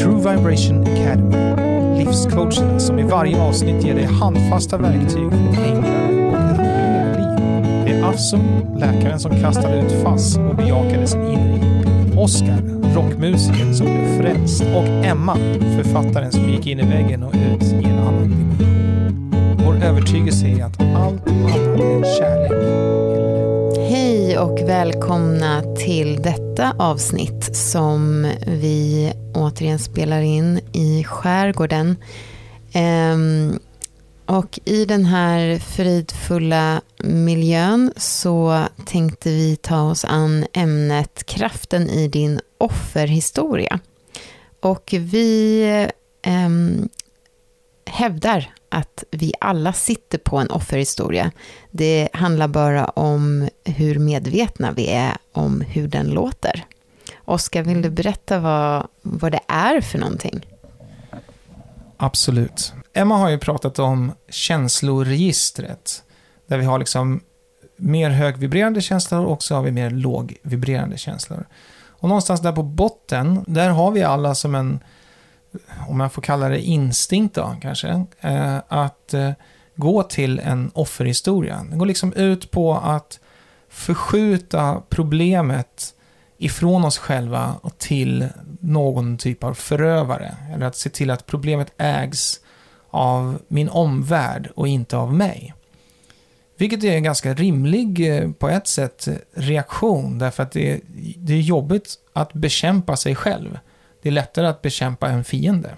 True Vibration Academy. Livscoacherna som i varje avsnitt ger dig handfasta verktyg för ett enklare och roligare liv. Det är Afso, läkaren som kastade ut FASS och bejakade sin inre Oscar, rockmusikern som blev frälst. Och Emma, författaren som gick in i väggen och ut i en annan dimension. Vår övertygelse är att allt annat än kärlek och välkomna till detta avsnitt som vi återigen spelar in i skärgården. Ehm, och i den här fridfulla miljön så tänkte vi ta oss an ämnet kraften i din offerhistoria. Och vi ehm, hävdar att vi alla sitter på en offerhistoria. Det handlar bara om hur medvetna vi är om hur den låter. Oskar, vill du berätta vad, vad det är för någonting? Absolut. Emma har ju pratat om känsloregistret. Där vi har liksom mer högvibrerande känslor och så har vi mer lågvibrerande känslor. Och någonstans där på botten, där har vi alla som en, om jag får kalla det instinkt då kanske, eh, att eh, gå till en offerhistoria. Det går liksom ut på att förskjuta problemet ifrån oss själva och till någon typ av förövare. Eller att se till att problemet ägs av min omvärld och inte av mig. Vilket är en ganska rimlig, eh, på ett sätt, reaktion. Därför att det, det är jobbigt att bekämpa sig själv. Det är lättare att bekämpa en fiende.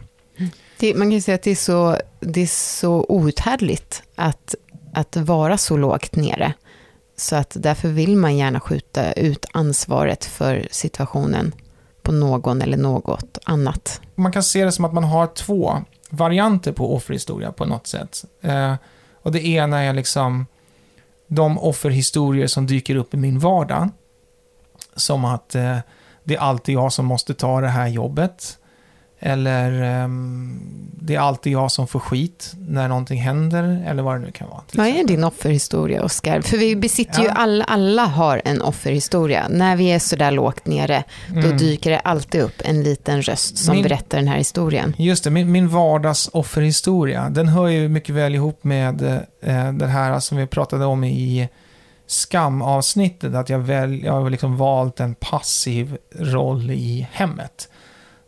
Det, man kan ju säga att det är så, det är så outhärdligt att, att vara så lågt nere. Så att därför vill man gärna skjuta ut ansvaret för situationen på någon eller något annat. Man kan se det som att man har två varianter på offerhistoria på något sätt. Eh, och det ena är liksom de offerhistorier som dyker upp i min vardag. Som att eh, det är alltid jag som måste ta det här jobbet. Eller ehm, det är alltid jag som får skit när någonting händer, eller vad det nu kan vara. Vad är din offerhistoria, Oskar? För vi besitter ju Ja. alla, alla har en offerhistoria. När vi är så där lågt nere, då Mm. dyker det alltid upp en liten röst som Min- berättar den här historien. Just det, min, min vardagsofferhistoria, den hör ju mycket väl ihop med eh, det här som vi pratade om i skamavsnittet, att jag, väl, jag har liksom valt en passiv roll i hemmet.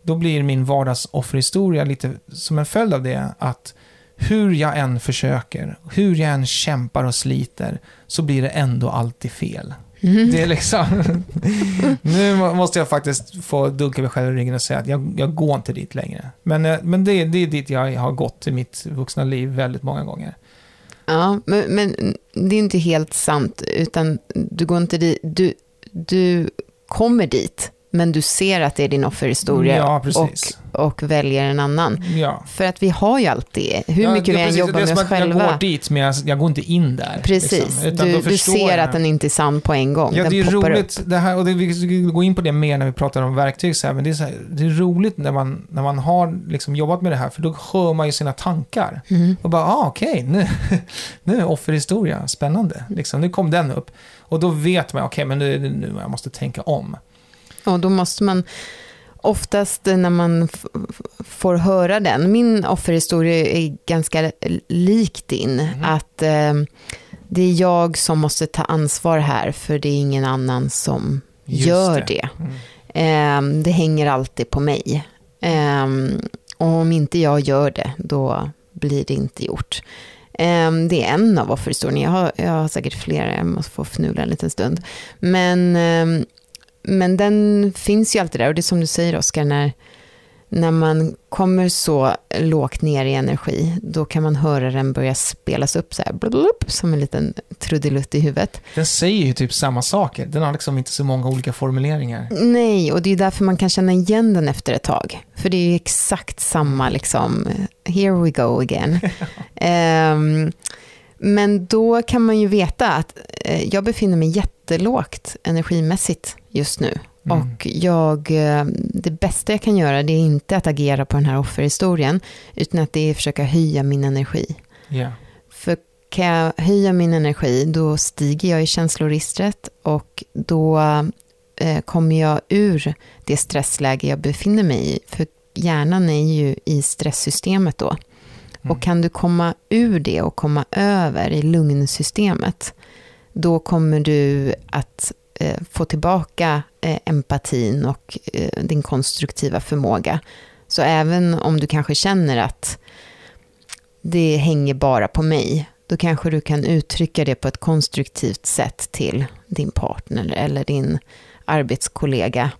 Då blir min vardagsofferhistoria lite som en följd av det, att hur jag än försöker, hur jag än kämpar och sliter, så blir det ändå alltid fel. Mm. Det är liksom... nu må- måste jag faktiskt få dunka mig själv i ryggen och säga att jag, jag går inte dit längre. Men, eh, men det, det är dit jag har gått i mitt vuxna liv väldigt många gånger. Ja, men, men det är inte helt sant, utan du går inte dit, du, du kommer dit, men du ser att det är din offerhistoria Ja, precis. och väljer en annan. Ja. För att vi har ju alltid, hur mycket ja, vi än precis. jobbar med oss att Jag själva. går dit, men jag, jag går inte in där. Precis, liksom. Utan då du, du ser jag. att den inte är sann på en gång. Ja, den det är roligt, upp. det här, och det, vi ska gå in på det mer när vi pratar om verktyg så här, men det är, här, det är roligt när man, när man har liksom jobbat med det här, för då hör man ju sina tankar. Mm. Och bara, ah, okej, nu, nu är offerhistoria spännande. Liksom, nu kom den upp. Och då vet man, okej, men nu är det nu jag måste tänka om. Och då måste man, oftast när man får höra den, min offerhistoria är ganska lik din, Mhm. att eh, det är jag som måste ta ansvar här, för det är ingen annan som Just gör det. det. Mm. Eh, det hänger alltid på mig. Eh, och om inte jag gör det, då blir det inte gjort. Eh, det är en av offerhistorierna. Jag har, jag har säkert flera, jag måste få fnula en liten stund. Men, eh, men den finns ju alltid där. Och det är som du säger, Oskar, när, när man kommer så lågt ner i energi, då kan man höra den börja spelas upp så här, blub, som en liten trudelutt i huvudet. Den säger ju typ samma saker. Den har liksom inte så många olika formuleringar. Nej, och det är därför man kan känna igen den efter ett tag. För det är ju exakt samma, liksom, here we go again. Ehm, men då kan man ju veta att eh, jag befinner mig jättelågt energimässigt just nu. Mm. Och jag, eh, det bästa jag kan göra det är inte att agera på den här offerhistorien, utan att det är att försöka höja min energi. Ja. För kan jag höja min energi, då stiger jag i känsloregistret och då eh, kommer jag ur det stressläge jag befinner mig i. För hjärnan är ju i stresssystemet då. Mm. Och kan du komma ur det och komma över i lugnsystemet, då kommer du att eh, få tillbaka eh, empatin och eh, din konstruktiva förmåga. Så även om du kanske känner att det hänger bara på mig, då kanske du kan uttrycka det på ett konstruktivt sätt till din partner eller din arbetskollega.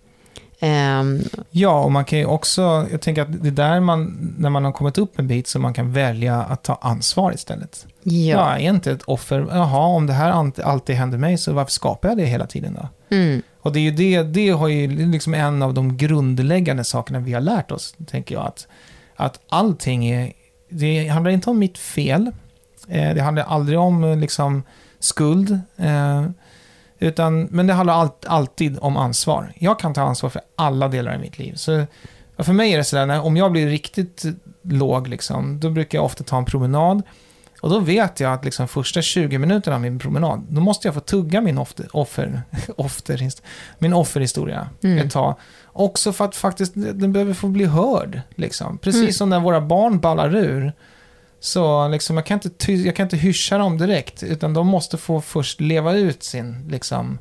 Um, ja, och man kan ju också, jag tänker att det är där man, när man har kommit upp en bit, så man kan välja att ta ansvar istället. ja. Jag är inte ett offer, jaha, om det här alltid händer mig, så varför skapar jag det hela tiden då? Mm. Och det är ju det, det har ju liksom en av de grundläggande sakerna vi har lärt oss, tänker jag, att, att allting är, det handlar inte om mitt fel, eh, det handlar aldrig om eh, liksom skuld, eh, utan, men det handlar all, alltid om ansvar. Jag kan ta ansvar för alla delar i mitt liv. Så för mig är det sådär, när, om jag blir riktigt låg, liksom, då brukar jag ofta ta en promenad. Och då vet jag att liksom första 20 minuterna av min promenad, då måste jag få tugga min, offer, offer, offer, min offerhistoria Mm. ett tag. Också för att faktiskt den behöver få bli hörd. Liksom. Precis Mm. som när våra barn ballar ur. Så liksom, jag, kan inte jag kan inte hyscha dem direkt, utan de måste få först leva ut sin liksom,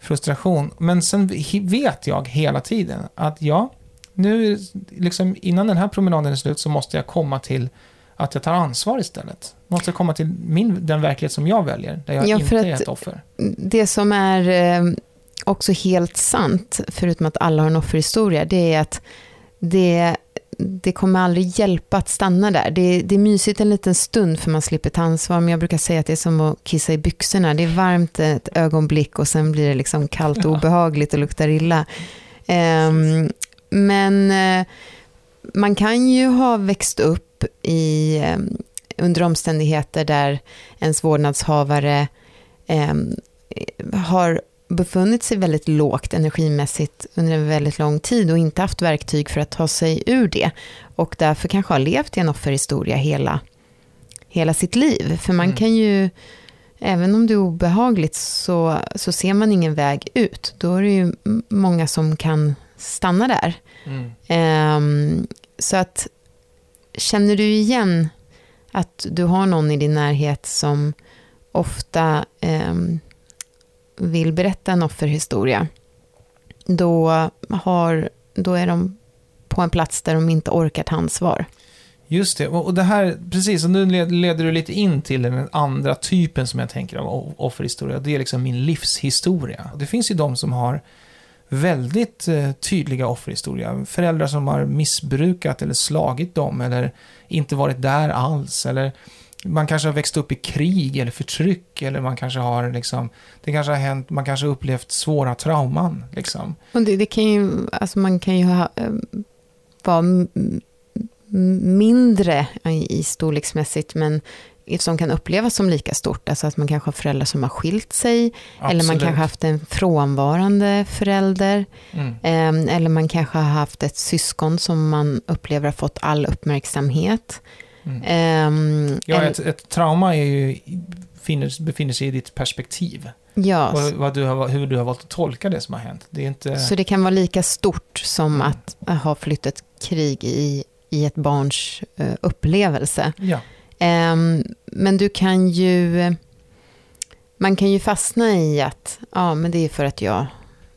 frustration. Men sen vet jag hela tiden att ja, nu liksom, innan den här promenaden är slut så måste jag komma till att jag tar ansvar istället. Måste komma till min, den verklighet som jag väljer, där jag Ja, inte är ett offer. Det som är eh, också helt sant, förutom att alla har en offerhistoria, det är att det, det kommer aldrig hjälpa att stanna där. Det, det är mysigt en liten stund för man slipper ta ansvar, men jag brukar säga att det är som att kissa i byxorna. Det är varmt ett ögonblick och sen blir det liksom kallt och obehagligt och luktar illa. Ehm, men eh, man kan ju ha växt upp i, eh, under omständigheter där ens vårdnadshavare eh, har befunnit sig väldigt lågt energimässigt under en väldigt lång tid och inte haft verktyg för att ta sig ur det. Och därför kanske har levt i en offerhistoria hela, hela sitt liv. För man Mm. kan ju, även om det är obehagligt, så, så ser man ingen väg ut. Då är det ju många som kan stanna där. Mm. Ehm, så att, känner du igen att du har någon i din närhet som ofta ehm, vill berätta en offerhistoria, då, har, då är de på en plats där de inte orkar ta ansvar. Just det, och det här, precis, och nu leder du lite in till den andra typen som jag tänker av offerhistoria. Det är liksom min livshistoria. Det finns ju de som har väldigt eh, tydliga offerhistoria. Föräldrar som har missbrukat eller slagit dem eller inte varit där alls. Eller man kanske har växt upp i krig eller förtryck. Eller man kanske har liksom, det kanske har hänt, man kanske har upplevt svåra trauman. Liksom. Och det, det kan ju, alltså man kan ju ha, eh, vara mindre i, storleksmässigt, men som kan upplevas som lika stort. Alltså att man kanske har föräldrar som har skilt sig, eller man Absolut. kanske har haft en frånvarande förälder, Mm. eh, eller man kanske har haft ett syskon som man upplever har fått all uppmärksamhet. Mm. Ehm, Ja, eller- ett, ett trauma är ju, befinner, befinner sig i ditt perspektiv. ja, Och vad du har, hur du har valt att tolka det som har hänt. Det är inte... Så det kan vara lika stort som att ha flytt ett krig i, i ett barns eh, upplevelse. Ja. Ehm, men du kan ju... Man kan ju fastna i att ja, men det är för att jag,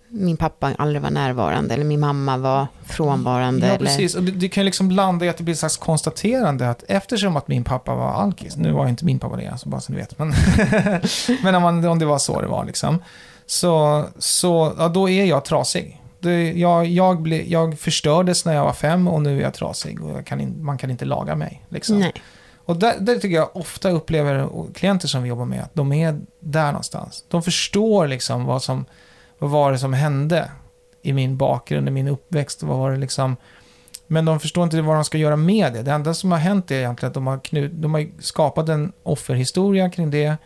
min pappa aldrig var närvarande eller min mamma var frånvarande. Ja, eller, precis. Och det, det kan liksom landa i att det blir ett slags konstaterande att eftersom att min pappa var alkis, nu var inte min pappa det, alltså bara så ni vet, men, men om, man, om det var så det var liksom, så, så ja, då är jag trasig. Det, jag, jag, ble, jag förstördes när jag var fem och nu är jag trasig och jag kan in, man kan inte laga mig. Liksom. Nej. Och där, där tycker jag ofta upplever klienter som vi jobbar med att de är där någonstans. De förstår liksom vad som, vad var det som hände i min bakgrund, i min uppväxt, vad var det liksom. Men de förstår inte vad de ska göra med det. Det enda som har hänt är egentligen att de har, knut, de har skapat en offerhistoria kring det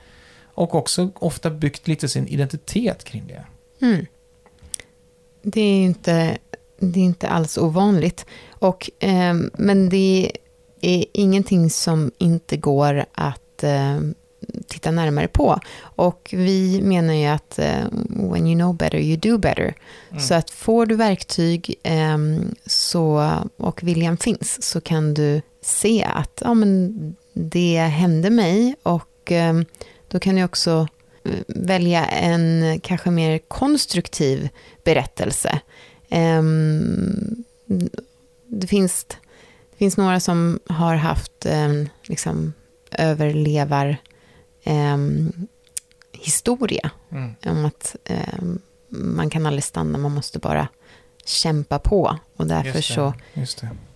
och också ofta byggt lite sin identitet kring det. Mm. Det är ju inte, det är inte alls ovanligt. Och, eh, men det är ingenting som inte går att eh, titta närmare på. Och vi menar ju att eh, when you know better, you do better. Mm. Så att får du verktyg eh, så, och viljan finns så kan du se att ja, men det hände mig och eh, då kan du också eh, välja en kanske mer konstruktiv berättelse. Ehm, det finns, det finns några som har haft ehm, liksom, överlevar um, historia. Mm. Om att um, man kan aldrig stanna, man måste bara kämpa på. Och därför så...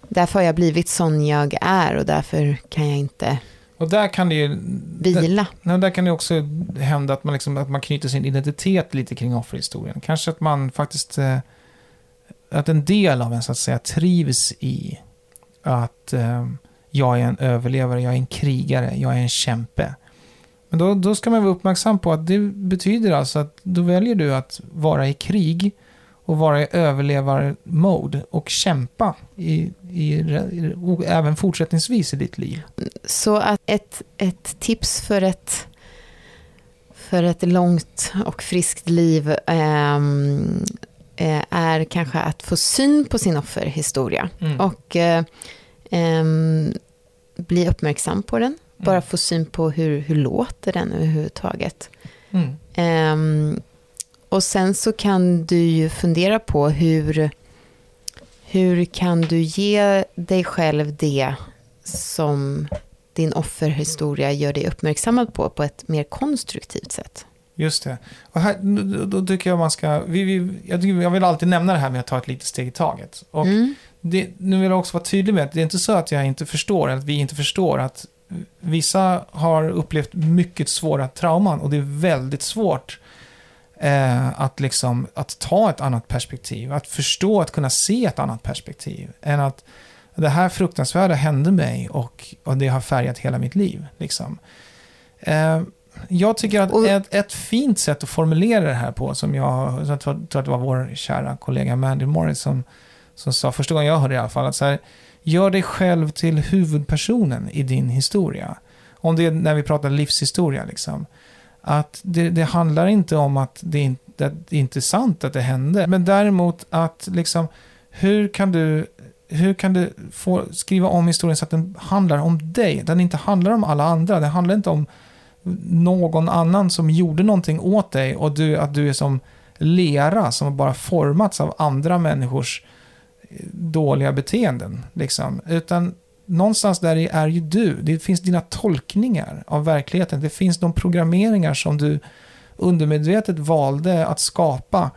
Därför har jag blivit sån jag är och därför kan jag inte och där kan det ju... Vila. Där, där kan det också hända att man, liksom, att man knyter sin identitet lite kring offerhistorien. Kanske att man faktiskt... Eh, att en del av en så att säga trivs i att eh, jag är en överlevare, jag är en krigare, jag är en kämpe. Men då, då ska man vara uppmärksam på att det betyder alltså att då väljer du att vara i krig och vara i överlevarmode och kämpa i, i, i, även fortsättningsvis i ditt liv. Så att ett, ett tips för ett, för ett långt och friskt liv ähm, är kanske att få syn på sin offerhistoria. Mm. Och ähm, bli uppmärksam på den. Bara mm. få syn på hur, hur låter den överhuvudtaget. Mm. Um, och sen så kan du ju fundera på hur, hur kan du ge dig själv det som din offerhistoria gör dig uppmärksammad på, på ett mer konstruktivt sätt. Just det. Och här, då, tycker jag man ska... Vi, vi, jag, jag vill alltid nämna det här med att ta ett litet steg i taget. Och mm. det, nu vill jag också vara tydlig med att det är inte så att jag inte förstår, eller att vi inte förstår att vissa har upplevt mycket svåra trauman och det är väldigt svårt eh, att, liksom, att ta ett annat perspektiv, att förstå, att kunna se ett annat perspektiv. Än att det här fruktansvärda hände mig och, och det har färgat hela mitt liv. Liksom. Eh, jag tycker att ett, ett, fint sätt att formulera det här på, som jag, jag tror, att det var vår kära kollega Mandy Morris som, som sa, första gången jag hörde det i alla fall, att så här, gör dig själv till huvudpersonen i din historia. Om det är när vi pratar livshistoria, liksom. Att det, det handlar inte om att det, inte, att det är inte är sant att det hände, men däremot att liksom, hur kan du hur kan du få skriva om historien så att den handlar om dig? Den inte handlar om alla andra. Den handlar inte om någon annan som gjorde någonting åt dig och du, att du är som lera som bara formats av andra människors dåliga beteenden. Liksom. Utan någonstans där är ju du. Det finns dina tolkningar av verkligheten. Det finns de programmeringar som du undermedvetet valde att skapa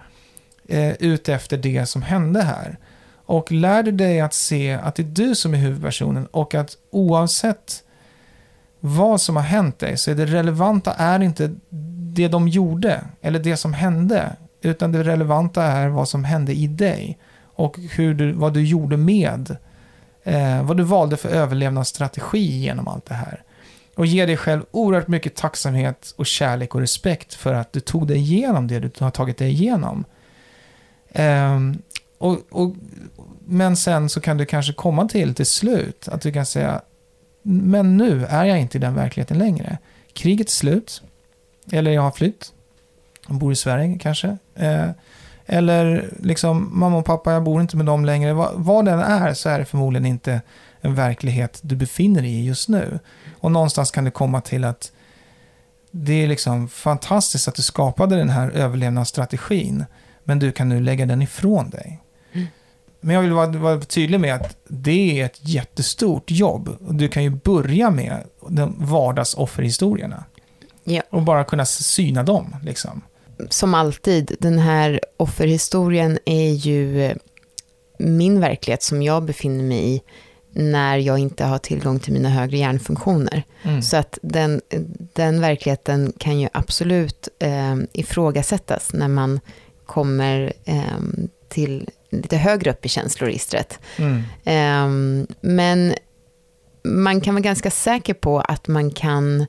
eh, utefter det som hände här. Och lär du dig att se att det är du som är huvudpersonen och att oavsett vad som har hänt dig så är det relevanta är inte det de gjorde eller det som hände, utan det relevanta är vad som hände i dig och hur du, vad du gjorde med, eh, vad du valde för överlevnadsstrategi genom allt det här. Och ge dig själv oerhört mycket tacksamhet och kärlek och respekt för att du tog dig igenom det du har tagit dig igenom. Eh, och, och, men sen så kan du kanske komma till till slut att du kan säga men nu är jag inte i den verkligheten längre. Kriget är slut. Eller jag har flytt. Jag bor i Sverige kanske. Eh, eller liksom, mamma och pappa, jag bor inte med dem längre. Vad, vad den är så är det förmodligen inte en verklighet du befinner dig i just nu. Och någonstans kan det komma till att det är liksom fantastiskt att du skapade den här överlevnadsstrategin. Men du kan nu lägga den ifrån dig. Mm. Men jag vill vara, vara, tydlig med att det är ett jättestort jobb. Du kan ju börja med de vardagsofferhistorierna. Ja. Och bara kunna syna dem. Liksom som alltid, den här offerhistorien är ju min verklighet som jag befinner mig i när jag inte har tillgång till mina högre hjärnfunktioner. Mm. Så att den, den verkligheten kan ju absolut eh, ifrågasättas när man kommer eh, till lite högre upp i känsloregistret. Mm. Eh, men man kan vara ganska säker på att man kan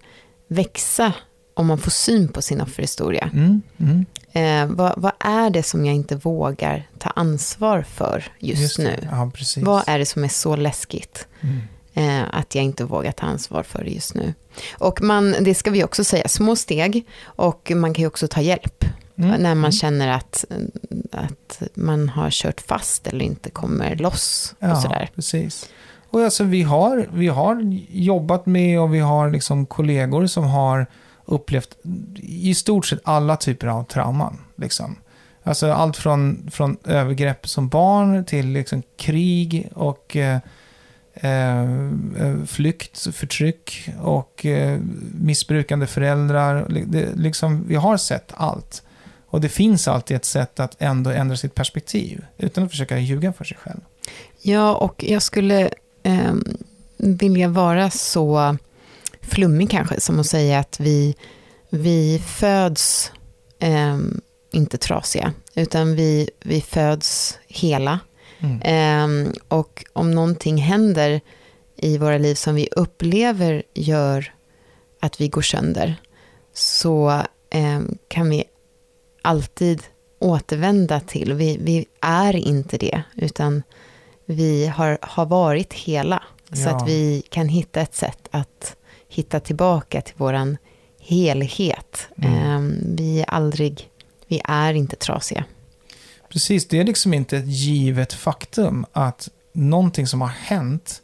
växa om man får syn på sin offerhistoria. Mm, mm. Eh, vad, vad, är det som jag inte vågar ta ansvar för just, just nu? Ja, vad är det som är så läskigt? Mm. eh, att jag inte vågar ta ansvar för det just nu. Och man, det ska vi också säga, små steg och man kan ju också ta hjälp. Mm. När man känner att, att man har kört fast eller inte kommer loss. Och Ja, sådär. precis. Och alltså, vi, har, vi har jobbat med och vi har liksom kollegor som har upplevt i stort sett alla typer av trauman. Liksom. Alltså allt från, från övergrepp som barn till liksom krig och eh, eh, eh flykt, förtryck och eh, missbrukande föräldrar. Det, liksom, vi har sett allt. Och det finns alltid ett sätt att ändå ändra sitt perspektiv utan att försöka ljuga för sig själv. Ja, och jag skulle eh, vilja vara så flummig kanske, som att säga att vi, vi föds eh, inte trasiga, utan vi, vi föds hela. Mm. Eh, och om någonting händer i våra liv som vi upplever gör att vi går sönder, så eh, kan vi alltid återvända till, vi, vi är inte det, utan vi har, har varit hela. Så Ja. att vi kan hitta ett sätt att hitta tillbaka till våran helhet. Mm. Eh, vi är aldrig, vi är inte trasiga. Precis, det är liksom inte ett givet faktum att någonting som har hänt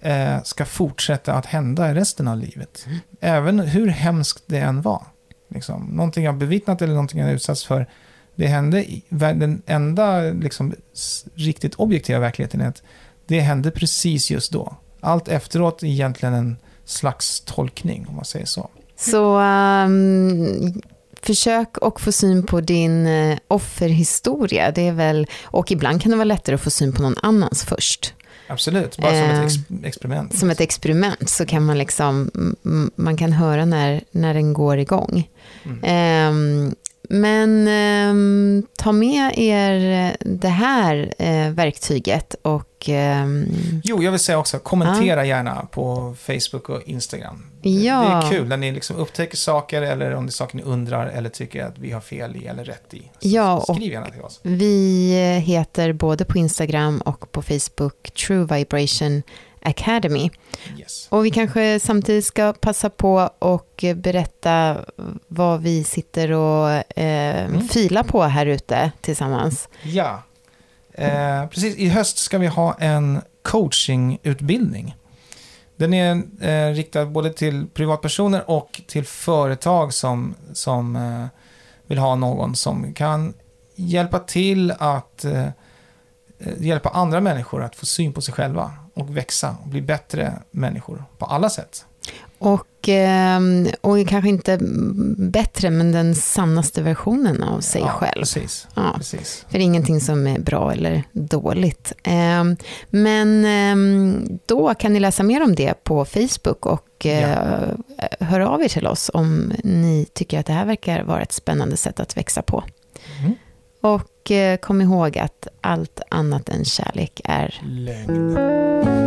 eh, ska fortsätta att hända i resten av livet. Mm. Även hur hemskt det än var. Liksom. Någonting jag bevittnat eller någonting jag har utsatts för. Det hände, den enda liksom, riktigt objektiva verkligheten är att det hände precis just då. Allt efteråt är egentligen en slags tolkning, om man säger så. Så ehm, försök och få syn på din eh, offerhistoria. Det är väl, och ibland kan det vara lättare att få syn på någon annans först. Absolut, bara som Eh, ett ex- experiment. Som ett experiment så kan man liksom, man kan höra när, när den går igång. Mm. Ehm, men ehm, ta med er det här eh, verktyget och ehm, Jo, jag vill säga också, kommentera gärna på Facebook och Instagram. Det- Ja. Det är kul när ni liksom upptäcker saker eller om det är saker ni undrar eller tycker att vi har fel i eller rätt i. Så Ja, skriv gärna till oss. vi eh, heter både på Instagram och på Facebook True Vibration Academy. Yes. Och vi kanske samtidigt ska passa på och berätta vad vi sitter och eh, Mm. filar på här ute tillsammans. Ja, eh, precis. I höst ska vi ha en coachingutbildning. Den är eh, riktad både till privatpersoner och till företag som, som eh, vill ha någon som kan hjälpa till att eh, hjälpa andra människor att få syn på sig själva och växa och bli bättre människor på alla sätt. Och, ehm, och kanske inte bättre, men den sannaste versionen av sig ja, själv. Precis, Ja. precis. För det är ingenting som är bra eller dåligt. Ehm, Men ehm, då kan ni läsa mer om det på Facebook och eh, höra av er till oss om ni tycker att det här verkar vara ett spännande sätt att växa på. Mm. Och eh, kom ihåg att allt annat än kärlek är Lögn.